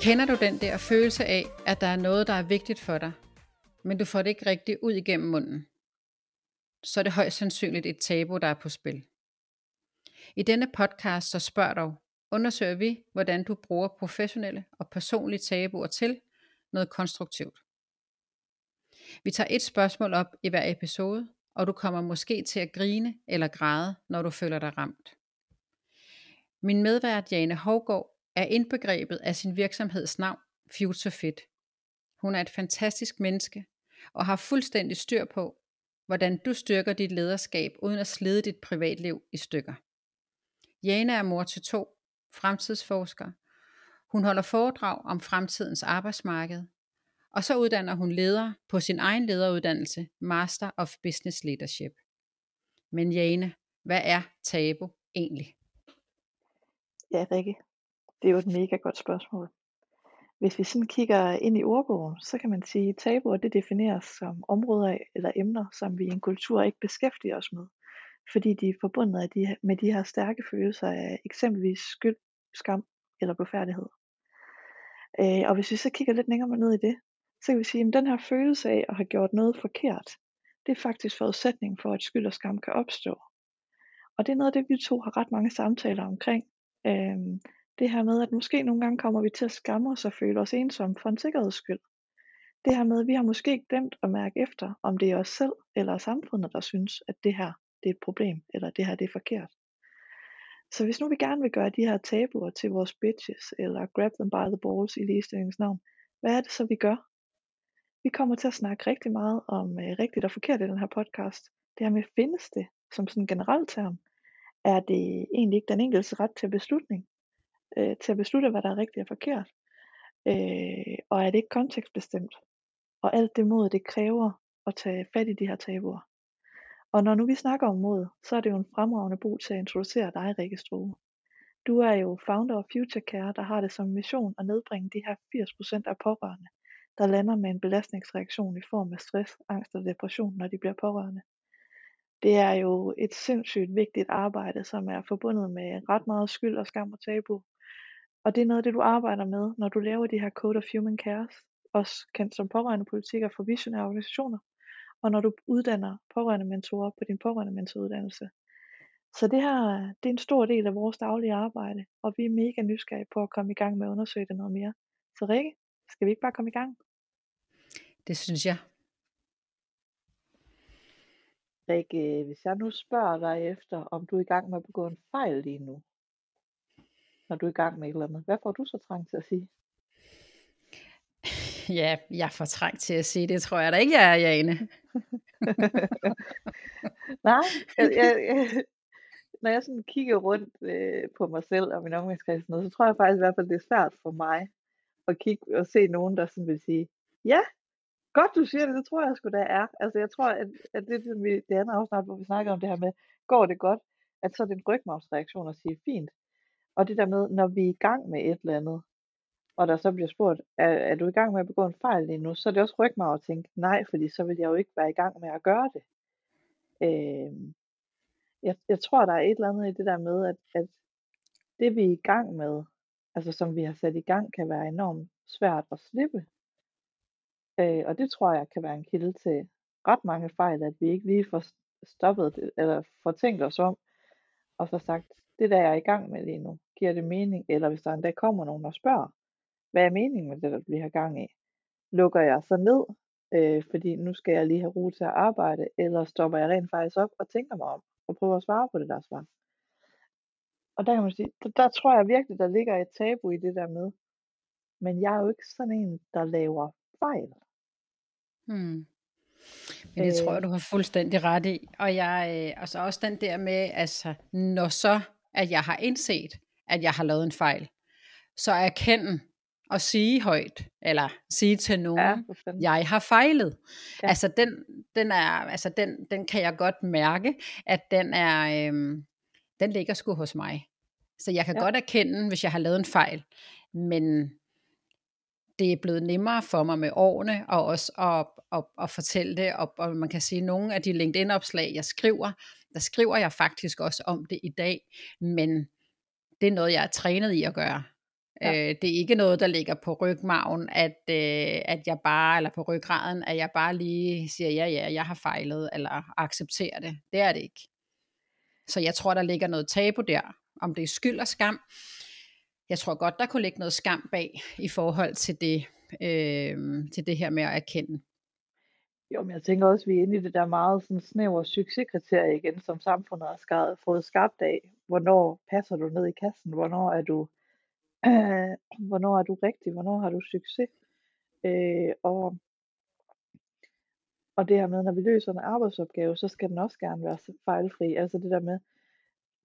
Kender du den der følelse af, at der er noget, der er vigtigt for dig, men du får det ikke rigtigt ud igennem munden? Så er det højst sandsynligt et tabu, der er på spil. I denne podcast så spørger dog, undersøger vi, hvordan du bruger professionelle og personlige tabuer til noget konstruktivt. Vi tager et spørgsmål op i hver episode, og du kommer måske til at grine eller græde, når du føler dig ramt. Min medvært Jane Hovgaard er indbegrebet af sin virksomheds navn, Future Fit. Hun er et fantastisk menneske og har fuldstændig styr på, hvordan du styrker dit lederskab uden at slide dit privatliv i stykker. Jane er mor til to, fremtidsforsker. Hun holder foredrag om fremtidens arbejdsmarked, og så uddanner hun ledere på sin egen lederuddannelse, Master of Business Leadership. Men Jane, hvad er tabu egentlig? Ja, Rikke, det er jo et mega godt spørgsmål. Hvis vi sådan kigger ind i ordbogen, så kan man sige, at tabuer det defineres som områder eller emner, som vi i en kultur ikke beskæftiger os med, fordi de er forbundet med de her stærke følelser af eksempelvis skyld, skam eller blufærdighed. Øh, og hvis vi så kigger lidt længere ned i det, så kan vi sige, at den her følelse af at have gjort noget forkert, det er faktisk forudsætningen for, at skyld og skam kan opstå. Og det er noget af det, vi to har ret mange samtaler omkring. Øhm, det her med, at måske nogle gange kommer vi til at skamme os og føle os ensomme for en sikkerheds skyld. Det her med, at vi har måske glemt at mærke efter, om det er os selv eller samfundet, der synes, at det her det er et problem, eller det her det er forkert. Så hvis nu vi gerne vil gøre de her tabuer til vores bitches, eller grab them by the balls i ligestillingens navn, hvad er det så vi gør? Vi kommer til at snakke rigtig meget om øh, rigtigt og forkert i den her podcast. Det her med, findes det som sådan en generel term? Er det egentlig ikke den enkeltes ret til beslutning? Øh, til at beslutte, hvad der er rigtigt og forkert? Øh, og er det ikke kontekstbestemt? Og alt det mod, det kræver at tage fat i de her tabuer. Og når nu vi snakker om mod, så er det jo en fremragende brug til at introducere dig, Rikke Stroge. Du er jo founder af Future Care, der har det som mission at nedbringe de her 80% af pårørende, der lander med en belastningsreaktion i form af stress, angst og depression, når de bliver pårørende. Det er jo et sindssygt vigtigt arbejde, som er forbundet med ret meget skyld og skam og tabu. Og det er noget af det, du arbejder med, når du laver de her Code of Human Cares, også kendt som pårørende politikker for visionære organisationer, og når du uddanner pårørende mentorer på din pårørende mentoruddannelse. Så det her, det er en stor del af vores daglige arbejde, og vi er mega nysgerrige på at komme i gang med at undersøge det noget mere. Så Rikke, skal vi ikke bare komme i gang? Det synes jeg. Rikke, hvis jeg nu spørger dig efter, om du er i gang med at begå en fejl lige nu, når du er i gang med et eller andet, hvad får du så trang til at sige? Ja, jeg får trang til at sige det, tror jeg da ikke, jeg er, Jane. Nej, jeg, jeg, jeg, når jeg sådan kigger rundt øh, på mig selv og min omgangskreds, så tror jeg faktisk i hvert fald, det er svært for mig at kigge og se nogen, der sådan vil sige, ja, godt du siger det, det tror jeg sgu da er. Altså jeg tror, at, at det, det, vi, det andet afsnit, hvor vi snakker om det her med, går det godt, at så er det en rygmavsreaktion at sige, fint. Og det der med, når vi er i gang med et eller andet, og der så bliver spurgt, er, er du i gang med at begå en fejl lige nu, så er det også rygmave at tænke, nej, fordi så vil jeg jo ikke være i gang med at gøre det. Øh, jeg, jeg tror, der er et eller andet i det der med, at, at det vi er i gang med, altså som vi har sat i gang, kan være enormt svært at slippe. Øh, og det tror jeg kan være en kilde til ret mange fejl, at vi ikke lige får stoppet det, eller får tænkt os om, og så sagt, det der jeg er i gang med lige nu, giver det mening, eller hvis der endda kommer nogen og spørger, hvad er meningen med det, der bliver gang i? Lukker jeg så ned, øh, fordi nu skal jeg lige have ro til at arbejde, eller stopper jeg rent faktisk op og tænker mig om, og prøver at svare på det der svar? Og der kan man sige, der, der tror jeg virkelig, der ligger et tabu i det der med, men jeg er jo ikke sådan en, der laver fejl. Hmm. Men det tror jeg, øh. du har fuldstændig ret i. Og jeg, øh, altså også den der med, altså, når så, at jeg har indset, at jeg har lavet en fejl, så erkende og sige højt, eller sige til nogen, ja, jeg har fejlet. Ja. Altså, den, den, er, altså den, den kan jeg godt mærke, at den er, øhm, den ligger sgu hos mig. Så jeg kan ja. godt erkende, hvis jeg har lavet en fejl, men det er blevet nemmere for mig med årene, og også at, at, at fortælle det, og, og man kan sige, at nogle af de LinkedIn-opslag, jeg skriver, der skriver jeg faktisk også om det i dag, men det er noget, jeg er trænet i at gøre. Ja. Øh, det er ikke noget, der ligger på rygmagen, at, øh, at jeg bare, eller på ryggraden, at jeg bare lige siger, ja, ja, jeg har fejlet, eller accepterer det. Det er det ikke. Så jeg tror, der ligger noget tabu der, om det er skyld og skam. Jeg tror godt, der kunne ligge noget skam bag i forhold til det, øh, til det her med at erkende. Jo, men jeg tænker også, at vi er inde i det der meget sådan snævre succeskriterie igen, som samfundet har skabt, fået skabt af. Hvornår passer du ned i kassen? Hvornår er du, øh, hvornår er du rigtig? Hvornår har du succes? Øh, og, og det her med, når vi løser en arbejdsopgave, så skal den også gerne være fejlfri. Altså det der med,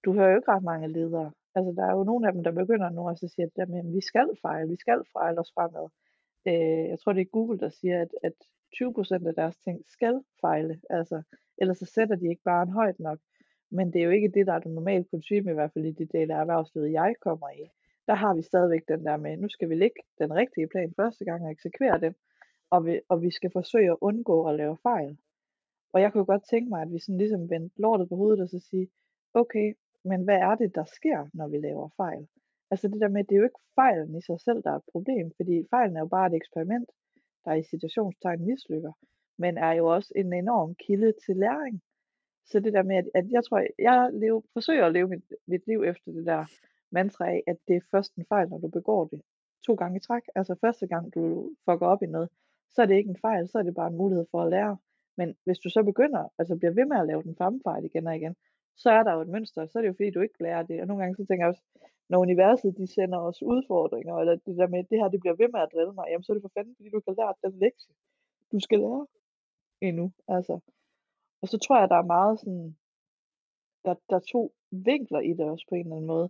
du hører jo ikke ret mange ledere. Altså der er jo nogle af dem, der begynder nu og så siger, at jamen, vi skal fejle, vi skal fejle os fremad. Øh, jeg tror, det er Google, der siger, at, at 20% af deres ting skal fejle. Altså, ellers så sætter de ikke bare en højt nok. Men det er jo ikke det, der er det normale kutume, i hvert fald i de dele af erhvervslivet, jeg kommer i. Der har vi stadigvæk den der med, nu skal vi lægge den rigtige plan første gang og eksekvere den, og vi, og vi skal forsøge at undgå at lave fejl. Og jeg kunne godt tænke mig, at vi sådan ligesom vendte lortet på hovedet og så sige, okay, men hvad er det, der sker, når vi laver fejl? Altså det der med, det er jo ikke fejlen i sig selv, der er et problem, fordi fejlen er jo bare et eksperiment der i situationstegn mislykker, men er jo også en enorm kilde til læring. Så det der med, at, at jeg tror, jeg lever, forsøger at leve mit, mit liv efter det der mantra af, at det er først en fejl, når du begår det to gange i træk. Altså første gang du fucker op i noget, så er det ikke en fejl, så er det bare en mulighed for at lære. Men hvis du så begynder, altså bliver ved med at lave den samme fejl igen og igen, så er der jo et mønster, så er det jo fordi, du ikke lærer det. Og nogle gange så tænker jeg også, når universet de sender os udfordringer, eller det der med, at det her det bliver ved med at drille mig, jamen så er det for fanden, fordi du kan lære den lektie, du skal lære endnu. Altså. Og så tror jeg, der er meget sådan, der, der er to vinkler i det også på en eller anden måde.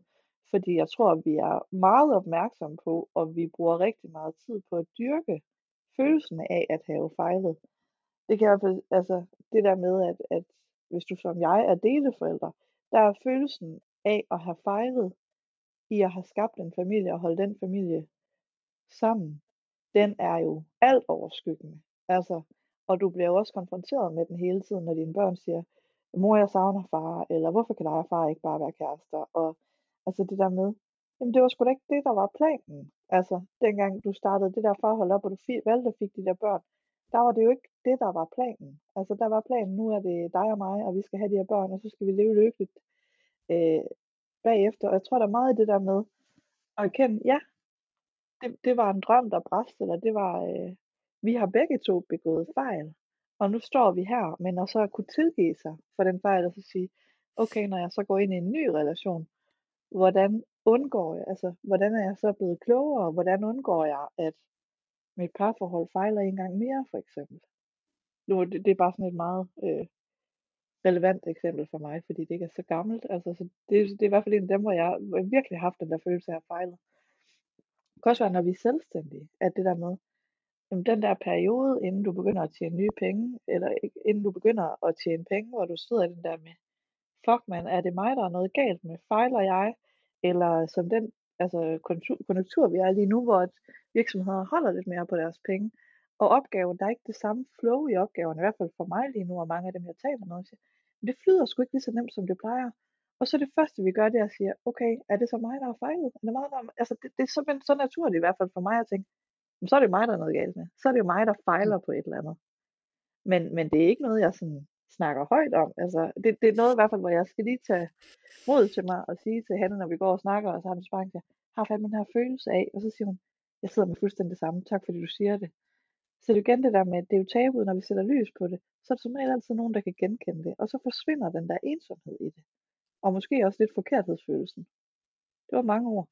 Fordi jeg tror, at vi er meget opmærksomme på, og vi bruger rigtig meget tid på at dyrke følelsen af at have fejlet. Det kan i hvert fald, altså det der med, at, at hvis du som jeg er deleforældre, der er følelsen af at have fejlet i at have skabt en familie og holde den familie sammen, den er jo alt overskyggende. Altså, og du bliver jo også konfronteret med den hele tiden, når dine børn siger, mor, jeg savner far, eller hvorfor kan dig og far ikke bare være kærester? Og altså det der med, jamen det var sgu da ikke det, der var planen. Altså, dengang du startede det der forhold op, og du valgte at fik de der børn, der var det jo ikke det, der var planen. Altså, der var planen, nu er det dig og mig, og vi skal have de her børn, og så skal vi leve lykkeligt. Øh, bagefter. Og jeg tror, der er meget i det der med at erkende, ja, det, det var en drøm, der bræst, eller det var, øh, vi har begge to begået fejl. Og nu står vi her, men at så kunne tilgive sig for den fejl, og så sige, okay, når jeg så går ind i en ny relation, hvordan undgår jeg, altså, hvordan er jeg så blevet klogere, hvordan undgår jeg, at mit parforhold fejler en gang mere, for eksempel. Nu, det, det er bare sådan et meget øh, relevant eksempel for mig, fordi det ikke er så gammelt. Altså, så det, det er i hvert fald en af dem, hvor jeg, hvor jeg virkelig har haft den der følelse af at fejle. Det kan også være, når vi er selvstændige, at det der med, jamen den der periode, inden du begynder at tjene nye penge, eller inden du begynder at tjene penge, hvor du sidder i den der med, fuck man, er det mig, der er noget galt med? Fejler jeg? Eller som den altså konjunktur, vi er lige nu, hvor virksomheder holder lidt mere på deres penge, og opgaven, der er ikke det samme flow i opgaven, i hvert fald for mig lige nu, og mange af dem, jeg taler med, siger, men det flyder sgu ikke lige så nemt, som det plejer. Og så det første, vi gør, det er at sige, okay, er det så mig, der har fejlet? Er det, mig, der altså, det, det er simpelthen så naturligt i hvert fald for mig at tænke, men så er det mig, der er noget galt med. Så er det jo mig, der fejler på et eller andet. Men, men det er ikke noget, jeg sådan snakker højt om. Altså, det, det er noget i hvert fald, hvor jeg skal lige tage mod til mig og sige til hende, når vi går og snakker, og har vi sparket, har fandme den her følelse af, og så siger hun, jeg sidder med fuldstændig det samme, tak fordi du siger det. Så det er igen det der med, at det er jo tabuet, når vi sætter lys på det, så er der som regel altid nogen, der kan genkende det, og så forsvinder den der ensomhed i det. Og måske også lidt forkerthedsfølelsen. Det var mange ord.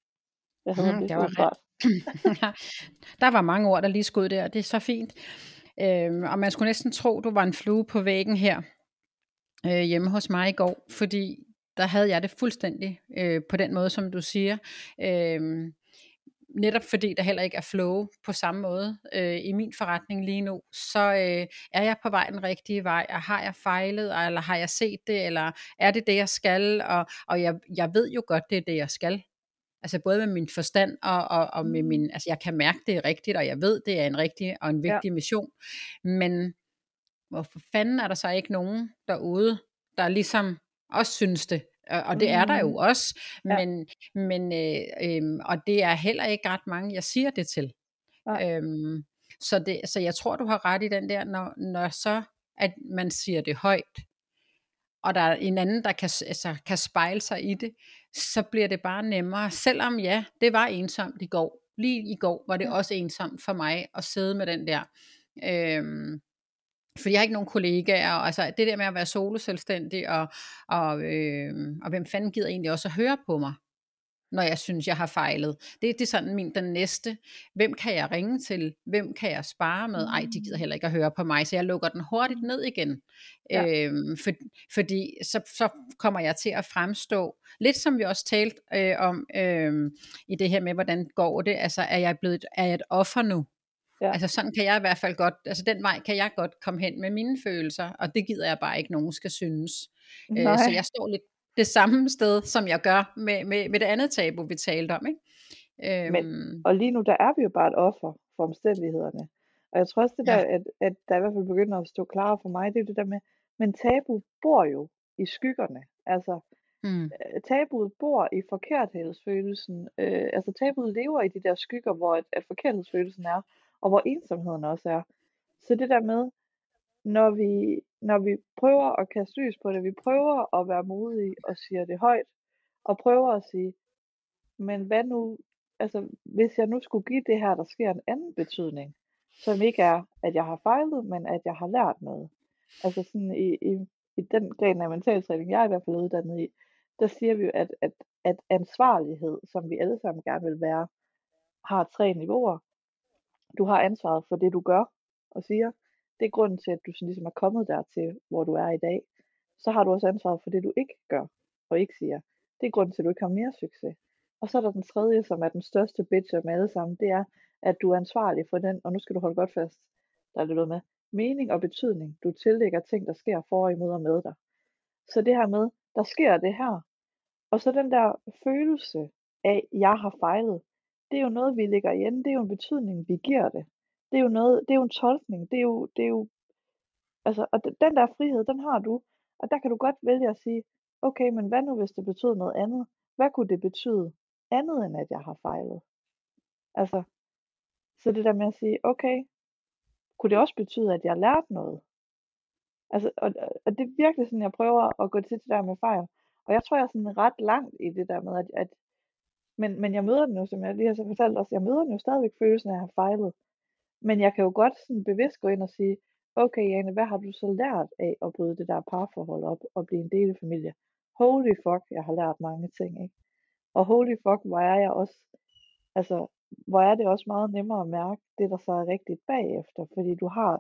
Jeg havde mm, det var der var mange ord, der lige skød der. Det er så fint. Øhm, og man skulle næsten tro, du var en flue på væggen her øh, hjemme hos mig i går, fordi der havde jeg det fuldstændig øh, på den måde, som du siger. Øh, netop fordi der heller ikke er flow på samme måde øh, i min forretning lige nu, så øh, er jeg på vej den rigtige vej, og har jeg fejlet, eller har jeg set det, eller er det det, jeg skal, og, og jeg, jeg ved jo godt, det er det, jeg skal. Altså både med min forstand og, og, og med min, mm. altså jeg kan mærke, det er rigtigt, og jeg ved, det er en rigtig og en vigtig ja. mission, men hvorfor fanden er der så ikke nogen derude, der ligesom også synes det, Og, og det er der jo Mm. også, Ja. men, men øh, øh, og det er heller ikke ret mange, jeg siger det til. Nej. Øhm, så, det, så jeg tror, du har ret i den der, når, når så, at man siger det højt, og der er en anden, der kan, altså, kan spejle sig i det, så bliver det bare nemmere. Selvom ja, det var ensomt i går. Lige i går var det også ensomt for mig at sidde med den der. Øhm, fordi jeg har ikke nogen kollegaer, og altså det der med at være solo selvstændig, og, og, øh, og hvem fanden gider egentlig også at høre på mig, når jeg synes, jeg har fejlet. Det, det er sådan min den næste. Hvem kan jeg ringe til? Hvem kan jeg spare med? Ej, de gider heller ikke at høre på mig, så jeg lukker den hurtigt ned igen. Ja. Øhm, for, fordi så, så kommer jeg til at fremstå, lidt som vi også talte øh, om øh, i det her med, hvordan går det, altså er jeg blevet er jeg et offer nu? Ja. Altså sådan kan jeg i hvert fald godt, altså den vej kan jeg godt komme hen med mine følelser, og det gider jeg bare ikke, nogen skal synes. Øh, så jeg står lidt det samme sted, som jeg gør med, med, med det andet tabu, vi talte om. Ikke? Men, Øhm, og lige nu, der er vi jo bare et offer for omstændighederne. Og jeg tror også det Ja. der, at, at der i hvert fald begynder at stå klarere for mig, det er det der med, men tabu bor jo i skyggerne. Altså, mm, tabuet bor i forkerthedsfølelsen. Øh, altså tabuet lever i de der skygger, hvor at, at forkerthedsfølelsen er, og hvor ensomheden også er. Så det der med, når vi, når vi prøver at kaste lys på det, vi prøver at være modige og siger det højt, og prøver at sige, men hvad nu, altså hvis jeg nu skulle give det her, der sker en anden betydning, som ikke er, at jeg har fejlet, men at jeg har lært noget. Altså sådan i, i, i den gren af mentaltræning, jeg er i hvert fald uddannet i, der siger vi jo, at, at, at ansvarlighed, som vi alle sammen gerne vil være, har tre niveauer. Du har ansvaret for det, du gør og siger. Det er grunden til, at du sådan ligesom er kommet dertil, hvor du er i dag. Så har du også ansvaret for det, du ikke gør og ikke siger. Det er grunden til, at du ikke har mere succes. Og så er der den tredje, som er den største bitch af dem alle sammen. Det er, at du er ansvarlig for den, og nu skal du holde godt fast, der er det noget med, mening og betydning. Du tillægger ting, der sker for, og imod og med dig. Så det her med, der sker det her. Og så den der følelse af, jeg har fejlet. Det er jo noget, vi lægger igen. Det er jo en betydning, vi giver det. Det er jo noget, det er jo en tolkning. Det er jo, det er jo, altså, og den der frihed, den har du. Og der kan du godt vælge at sige, okay, men hvad nu, hvis det betød noget andet? Hvad kunne det betyde andet, end at jeg har fejlet? Altså, så det der med at sige, okay, kunne det også betyde, at jeg lærte noget? Altså, og, og det er virkelig sådan, jeg prøver at gå til det der med fejl. Og jeg tror, jeg er sådan ret langt i det der med, at, at men, men jeg møder den jo, som jeg lige har så fortalt også, jeg møder den jo stadigvæk følelsen af at have fejlet. Men jeg kan jo godt sådan bevidst gå ind og sige, okay Jane, hvad har du så lært af at bryde det der parforhold op og blive en del af familie? Holy fuck, jeg har lært mange ting, ikke? Og holy fuck, hvor er jeg også, altså, hvor er det også meget nemmere at mærke det, der så er rigtigt bagefter, fordi du har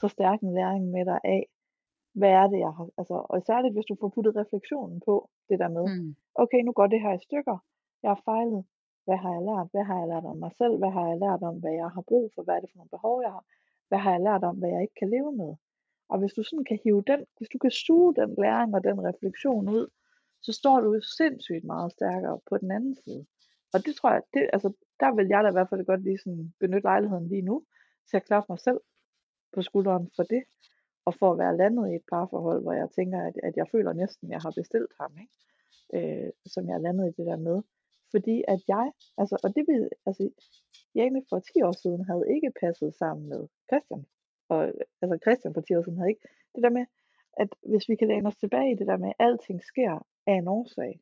så stærk en læring med dig af, hvad er det, jeg har, altså, og særligt hvis du får puttet refleksionen på det der med, mm, okay, nu går det her i stykker, jeg har fejlet, hvad har jeg lært, hvad har jeg lært om mig selv, hvad har jeg lært om, hvad jeg har brug for, hvad er det for nogle behov, jeg har, hvad har jeg lært om, hvad jeg ikke kan leve med. Og hvis du sådan kan hive den, hvis du kan suge den læring og den refleksion ud, så står du sindssygt meget stærkere på den anden side. Og det tror jeg, det, altså, der vil jeg da i hvert fald godt lige sådan benytte lejligheden lige nu, til at klappe mig selv på skulderen for det, og for at være landet i et parforhold, hvor jeg tænker, at, at jeg føler næsten, at jeg har bestilt ham, ikke? Øh, som jeg er landet i det der med. Fordi at jeg, altså, og det vil, altså, Jane for 10 år siden havde ikke passet sammen med Christian. Og altså Christian for 10 år siden havde ikke. Det der med, at hvis vi kan læne os tilbage i det der med, at alting sker af en årsag.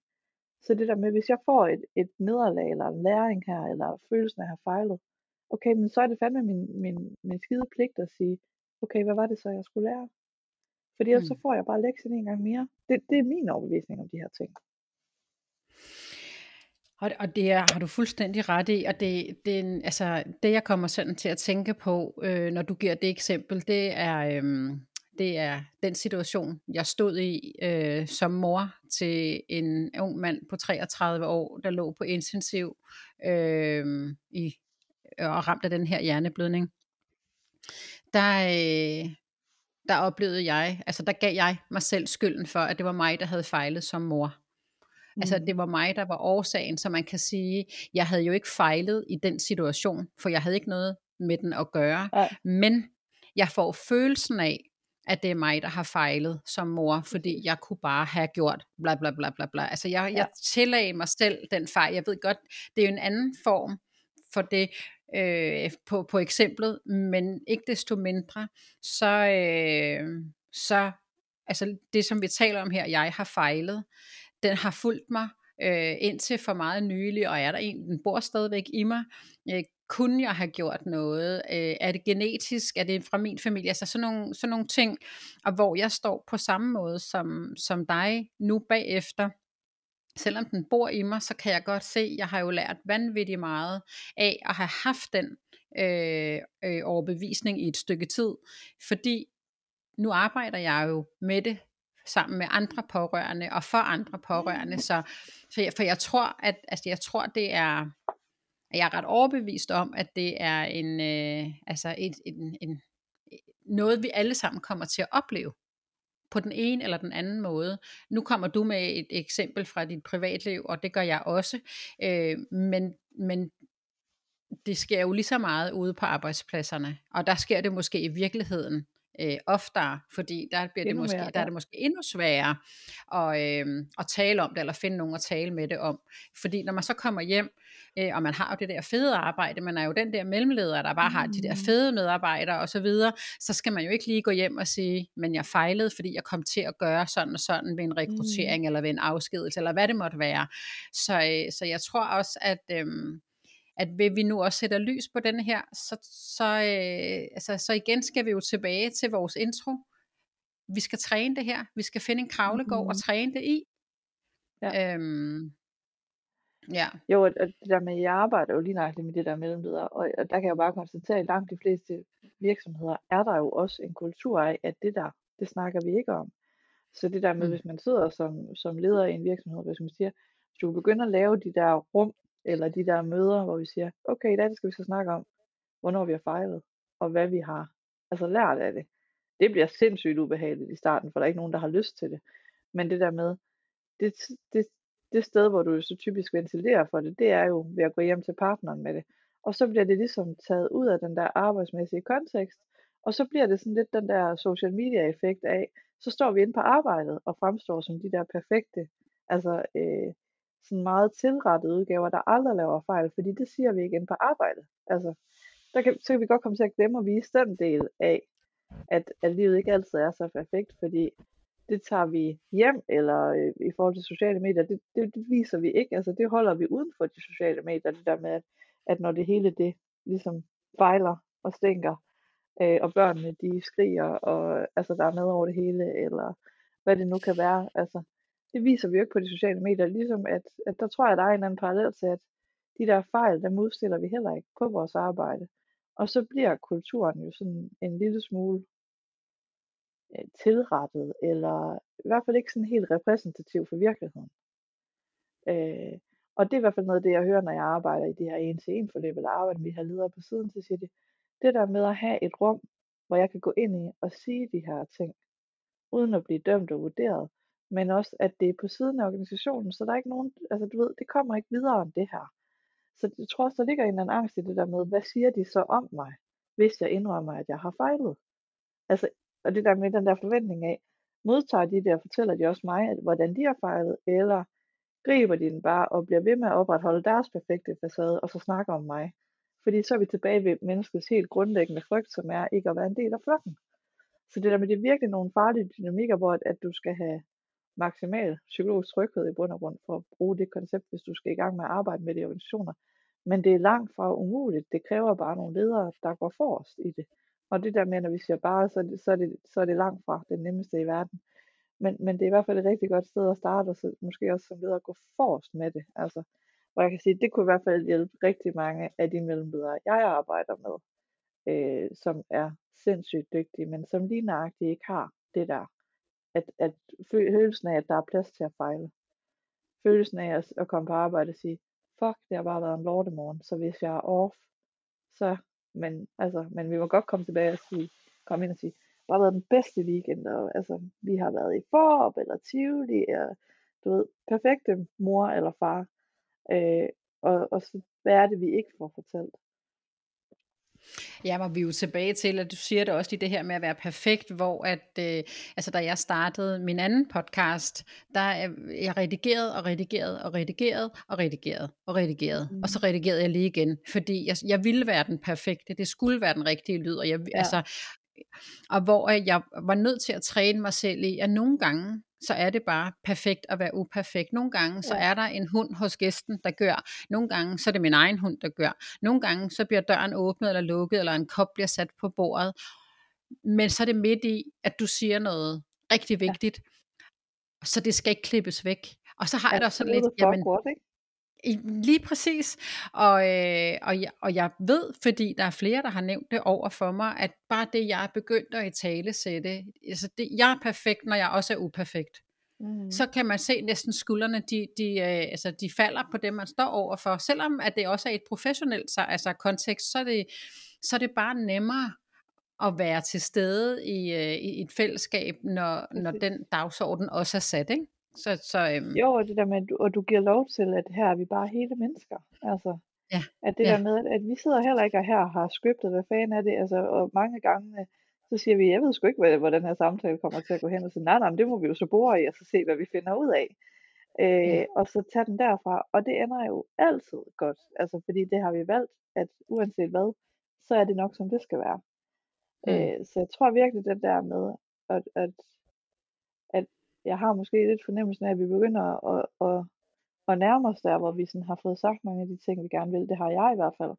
Så det der med, hvis jeg får et, et nederlag, eller en læring her, eller følelsen af at have fejlet, okay, men så er det fandme min, min, min skide pligt at sige, okay, hvad var det så, jeg skulle lære? Fordi ellers så mm. får jeg bare lektien en gang mere. Det, det er min overbevisning om de her ting. Og, og det er, har du fuldstændig ret i, og det, det, altså, det jeg kommer sådan til at tænke på, øh, når du giver det eksempel, det er, øh, det er den situation, jeg stod i øh, som mor til en ung mand på 33 år, der lå på intensiv øh, i, og ramt af den her hjerneblødning. Der, øh, der oplevede jeg, altså der gav jeg mig selv skylden for, at det var mig, der havde fejlet som mor. Altså Mm. det var mig, der var årsagen, så man kan sige, jeg havde jo ikke fejlet i den situation, for jeg havde ikke noget med den at gøre. Nej. Men jeg får følelsen af, at det er mig, der har fejlet som mor, fordi jeg kunne bare have gjort bla bla bla bla bla. Altså jeg, jeg tillagde mig selv den fejl. Jeg ved godt, det er jo en anden form for det øh, på, på eksemplet, men ikke desto mindre, så, øh, så altså det, som vi taler om her, jeg har fejlet, den har fulgt mig øh, indtil for meget nylig, og er der en, den bor stadigvæk i mig. Øh, kunne jeg have gjort noget? Øh, er det genetisk? Er det fra min familie? Altså sådan nogle, sådan nogle ting, og hvor jeg står på samme måde som, som dig nu bagefter, selvom den bor i mig, så kan jeg godt se, jeg har jo lært vanvittigt meget af at have haft den øh, øh, overbevisning i et stykke tid, fordi nu arbejder jeg jo med det sammen med andre pårørende og for andre pårørende, så, så jeg, for jeg tror, at altså jeg tror, det er, jeg er ret overbevist om, at det er en, øh, altså et, en, en, noget, vi alle sammen kommer til at opleve på den ene eller den anden måde. Nu kommer du med et eksempel fra dit privatliv, og det gør jeg også, øh, men, men det sker jo lige så meget ude på arbejdspladserne, og der sker det måske i virkeligheden øh, oftere, fordi der, bliver det måske, mere, ja. der er det måske endnu sværere at, øh, at tale om det, eller finde nogen at tale med det om. Fordi når man så kommer hjem, øh, og man har jo det der fede arbejde, man er jo den der mellemleder, der bare mm. har de der mm. fede medarbejdere og så videre, så skal man jo ikke lige gå hjem og sige, men jeg fejlede, fordi jeg kom til at gøre sådan og sådan ved en rekruttering, mm. eller ved en afskedelse, eller hvad det måtte være. Så, øh, så jeg tror også, at... Øh, at vil vi nu også sætter lys på den her, så, så, øh, altså, så igen skal vi jo tilbage til vores intro. Vi skal træne det her. Vi skal finde en kravlegård mm-hmm. og træne det i. Ja. Øhm, ja. Jo, og det der med, jeg arbejder jo lige nøjagtigt med det der mellemleder, og, og der kan jeg bare konstatere, at langt de fleste virksomheder er der jo også en kultur af, at det der, det snakker vi ikke om. Så det der med, mm. hvis man sidder som, som leder i en virksomhed, hvis man siger, hvis du begynder at lave de der rum, eller de der møder, hvor vi siger, okay, i dag skal vi så snakke om, hvornår vi har fejlet, og hvad vi har altså lært af det. Det bliver sindssygt ubehageligt i starten, for der er ikke nogen, der har lyst til det. Men det der med, det, det, det sted, hvor du så typisk ventilerer for det, det er jo ved at gå hjem til partneren med det. Og så bliver det ligesom taget ud af den der arbejdsmæssige kontekst, og så bliver det sådan lidt den der social media effekt af, så står vi inde på arbejdet og fremstår som de der perfekte, altså øh, sådan meget tilrettede udgaver, der aldrig laver fejl, fordi det siger vi ikke på arbejdet. Altså, der kan, så kan vi godt komme til at glemme at vise den del af, at, at livet ikke altid er så perfekt, fordi det tager vi hjem, eller øh, i forhold til sociale medier, det, det, det viser vi ikke, altså det holder vi uden for de sociale medier, det der med, at, at når det hele det ligesom fejler og stinker, øh, og børnene de skriger, og altså der er med over det hele, eller hvad det nu kan være, altså det viser vi jo ikke på de sociale medier, ligesom at, at der tror jeg, der er en eller anden parallel til, at de der fejl, dem udstiller vi heller ikke på vores arbejde. Og så bliver kulturen jo sådan en lille smule øh, tilrettet, eller i hvert fald ikke sådan helt repræsentativ for virkeligheden. Øh, og det er i hvert fald noget af det, jeg hører, når jeg arbejder i det her en til en forløb, eller arbejder vi har ledere på siden, så siger de, det der med at have et rum, hvor jeg kan gå ind i og sige de her ting, uden at blive dømt og vurderet, men også at det er på siden af organisationen, så der er ikke nogen, altså du ved, det kommer ikke videre end det her. Så jeg tror også, der ligger en eller anden angst i det der med, hvad siger de så om mig, hvis jeg indrømmer, at jeg har fejlet? Altså, og det der med den der forventning af, modtager de det og fortæller de også mig, at, hvordan de har fejlet, eller griber de den bare og bliver ved med at opretholde deres perfekte facade, og så snakker om mig. Fordi så er vi tilbage ved menneskets helt grundlæggende frygt, som er ikke at være en del af flokken. Så det der med, det er virkelig nogle farlige dynamikker, hvor at, at du skal have maksimal psykologisk tryghed i bund og grund for at bruge det koncept, hvis du skal i gang med at arbejde med de organisationer. Men det er langt fra umuligt. Det kræver bare nogle ledere, der går forrest i det. Og det der med, når vi siger bare, så er det, så er det, så er det langt fra det nemmeste i verden. Men, men det er i hvert fald et rigtig godt sted at starte, og så måske også som leder at gå forrest med det. Altså, hvor jeg kan sige, det kunne i hvert fald hjælpe rigtig mange af de mellemledere, jeg arbejder med, øh, som er sindssygt dygtige, men som lige nøjagtigt ikke har det der at, at følelsen af, at der er plads til at fejle. Følelsen af at, at komme på arbejde og sige, fuck, det har bare været en lortemorgen, så hvis jeg er off, så, men, altså, men vi må godt komme tilbage og sige, komme ind og sige, det har været den bedste weekend, og altså, vi har været i forop, eller Tivoli, og du ved, perfekte mor eller far, øh, og, og så, hvad er det, vi ikke får fortalt? Ja, men vi er jo tilbage til, at du siger det også i det her med at være perfekt, hvor at, øh, altså da jeg startede min anden podcast, der er jeg redigeret og redigeret og redigeret og redigeret og redigeret, mm. og så redigerede jeg lige igen, fordi jeg, jeg ville være den perfekte, det skulle være den rigtige lyd, og jeg, ja. altså, og hvor jeg var nødt til at træne mig selv i, at nogle gange, så er det bare perfekt at være uperfekt. Nogle gange, så er der en hund hos gæsten, der gør. Nogle gange, så er det min egen hund, der gør. Nogle gange, så bliver døren åbnet eller lukket, eller en kop bliver sat på bordet. Men så er det midt i, at du siger noget rigtig vigtigt, ja. så det skal ikke klippes væk. Og så har ja, jeg det også sådan lidt, jamen, godt, ikke? Lige præcis. Og, øh, og, jeg, og jeg ved, fordi der er flere, der har nævnt det over for mig, at bare det, jeg er begyndt at i tale sætte, altså det, jeg er perfekt, når jeg også er uperfekt. Mm. Så kan man se næsten skuldrene, de, de, øh, altså de falder på det, man står overfor. Selvom at det også er et professionelt så, altså kontekst, så er, det, så er det bare nemmere at være til stede i, øh, i et fællesskab, når, når den dagsorden også er sat. Ikke? Så, så, øhm... Jo, og det der med, at du, og du giver lov til, at her er vi bare hele mennesker. Altså, ja. at det ja. der med, at, at vi sidder heller ikke her og har scriptet, hvad fanden er det, altså, og mange gange, så siger vi, jeg ved sgu ikke, hvor den her samtale kommer til at gå hen, og så nej, nej, men det må vi jo så bore i, og så se, hvad vi finder ud af. Øh, ja. Og så tage den derfra, og det ender jo altid godt, altså, fordi det har vi valgt, at uanset hvad, så er det nok, som det skal være. Mm. Øh, så jeg tror virkelig, det der med, at, at jeg har måske lidt fornemmelsen af, at vi begynder at, at, at nærme os der, hvor vi sådan har fået sagt mange af de ting, vi gerne vil. Det har jeg i hvert fald.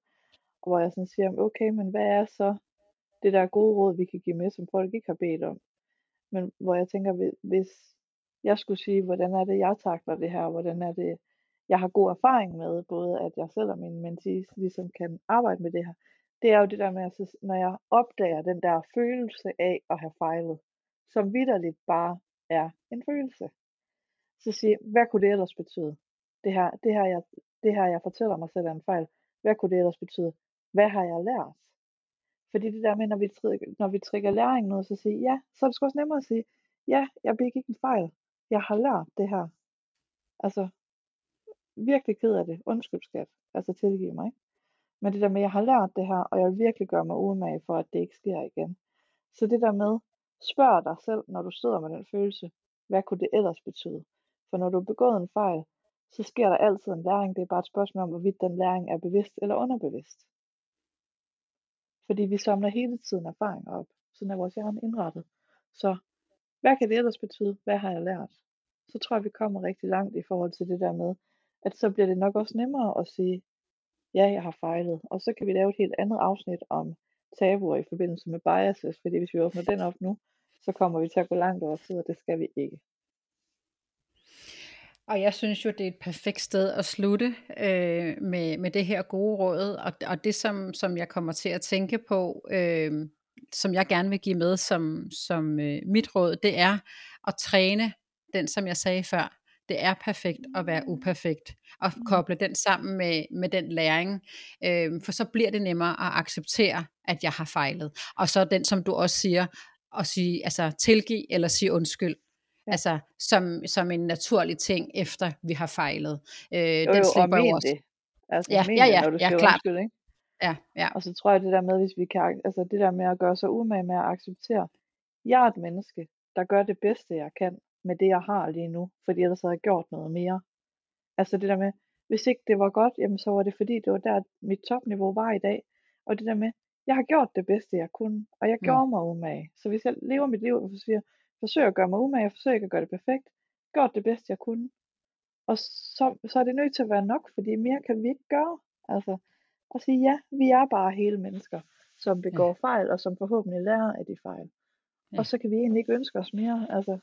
Og hvor jeg sådan siger, okay, men hvad er så det der gode råd, vi kan give med, som folk ikke har bedt om? Men hvor jeg tænker, hvis jeg skulle sige, hvordan er det, jeg takler det her, hvordan er det, jeg har god erfaring med, både at jeg selv og mine mentees ligesom kan arbejde med det her, det er jo det der med, at når jeg opdager den der følelse af at have fejlet, som vidderligt bare er en følelse. Så sige, hvad kunne det ellers betyde? Det her, det her, jeg, det her, jeg fortæller mig selv er en fejl. Hvad kunne det ellers betyde? Hvad har jeg lært? Fordi det der med, når vi, når vi trigger læring noget, så sige, ja, så er det også nemmere at sige, ja, jeg begik ikke en fejl. Jeg har lært det her. Altså, virkelig ked af det. Undskyld skat. Altså tilgive mig. Ikke? Men det der med, at jeg har lært det her, og jeg vil virkelig gøre mig umage for, at det ikke sker igen. Så det der med, Spørg dig selv, når du sidder med den følelse, hvad kunne det ellers betyde? For når du har begået en fejl, så sker der altid en læring. Det er bare et spørgsmål om, hvorvidt den læring er bevidst eller underbevidst. Fordi vi samler hele tiden erfaringer op. Sådan er vores hjerne indrettet. Så hvad kan det ellers betyde? Hvad har jeg lært? Så tror jeg, vi kommer rigtig langt i forhold til det der med, at så bliver det nok også nemmere at sige, ja, jeg har fejlet. Og så kan vi lave et helt andet afsnit om tabuer i forbindelse med biases, fordi hvis vi åbner den op nu, så kommer vi til at gå langt over tid, og det skal vi ikke. Og jeg synes jo, det er et perfekt sted at slutte øh, med, med det her gode råd, og, og det som, som jeg kommer til at tænke på, øh, som jeg gerne vil give med som, som øh, mit råd, det er at træne den, som jeg sagde før, det er perfekt at være uperfekt, og koble den sammen med, med den læring, øh, for så bliver det nemmere at acceptere, at jeg har fejlet. Og så den, som du også siger, at sige, altså tilgive eller sige undskyld. Ja. Altså som, som en naturlig ting, efter vi har fejlet. Øh, jo, den jo, slipper jo også. Det. Altså, ja, ja, ja, når du ja, klart. Undskyld, ikke? Ja, ja. Og så tror jeg det der med, hvis vi kan, altså det der med at gøre sig umage med at acceptere, jeg er et menneske, der gør det bedste, jeg kan med det, jeg har lige nu, fordi ellers havde jeg gjort noget mere. Altså det der med, hvis ikke det var godt, jamen så var det fordi, det var der, mit topniveau var i dag. Og det der med, jeg har gjort det bedste, jeg kunne, og jeg gjorde mm. mig umage. Så hvis jeg lever mit liv og siger, forsøger at gøre mig umage, jeg forsøger ikke at gøre det perfekt, gjort det bedste, jeg kunne. Og så, så er det nødt til at være nok, fordi mere kan vi ikke gøre. Altså, at sige, ja, vi er bare hele mennesker, som begår ja. fejl, og som forhåbentlig lærer af de fejl. Ja. Og så kan vi egentlig ikke ønske os mere. Altså,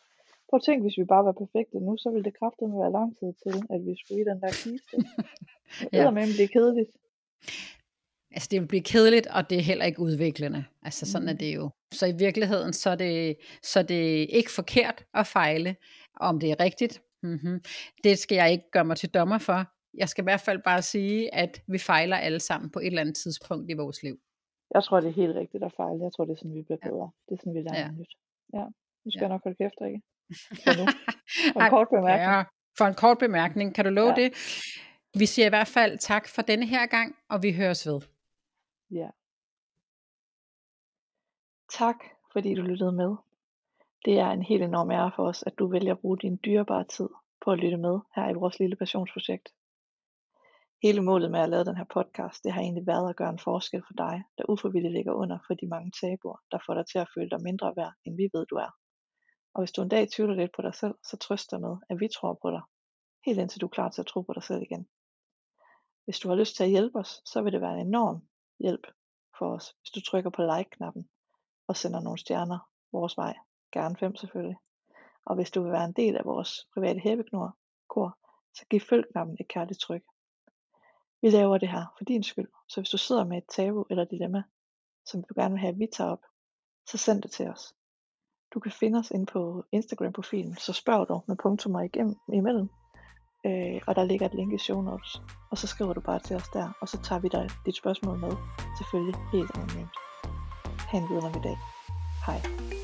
prøv at tænke, hvis vi bare var perfekte nu, så ville det kraftedeme være lang tid til, at vi skulle i den der kiste. Det ja. med blive kedeligt. Altså det vil blive kedeligt, og det er heller ikke udviklende. Altså sådan er mm. det jo. Så i virkeligheden, så er det, så er det ikke forkert at fejle. Om det er rigtigt, mm-hmm. det skal jeg ikke gøre mig til dommer for. Jeg skal i hvert fald bare sige, at vi fejler alle sammen på et eller andet tidspunkt i vores liv. Jeg tror, det er helt rigtigt at fejle. Jeg tror, det er sådan, vi bliver bedre. Det er sådan, vi lærer ja. nyt. Ja, nu skal ja. nok holde kæft, ikke? For en kort bemærkning. Ja, for en kort bemærkning. Kan du love ja. det? Vi siger i hvert fald tak for denne her gang, og vi høres ved. Yeah Tak, fordi du lyttede med. Det er en helt enorm ære for os, at du vælger at bruge din dyrebare tid på at lytte med her i vores lille passionsprojekt. Hele målet med at lave den her podcast, det har egentlig været at gøre en forskel for dig, der ufrivilligt ligger under for de mange tabuer, der får dig til at føle dig mindre værd, end vi ved du er. Og hvis du en dag tvivler lidt på dig selv, så trøst dig med, at vi tror på dig, helt indtil du er klar til at tro på dig selv igen. Hvis du har lyst til at hjælpe os, så vil det være en enorm hjælp for os, hvis du trykker på like-knappen og sender nogle stjerner vores vej. Gerne fem selvfølgelig. Og hvis du vil være en del af vores private hæbeknor, kor, så giv følg-knappen et kærligt tryk. Vi laver det her for din skyld, så hvis du sidder med et tabu eller dilemma, som du gerne vil have, at vi tager op, så send det til os. Du kan finde os inde på Instagram-profilen, så spørg dog med punktummer igennem imellem, øh, og der ligger et link i show notes, og så skriver du bare til os der, og så tager vi dig dit spørgsmål med, selvfølgelig helt anonymt. Ha' en videre dag. Hej.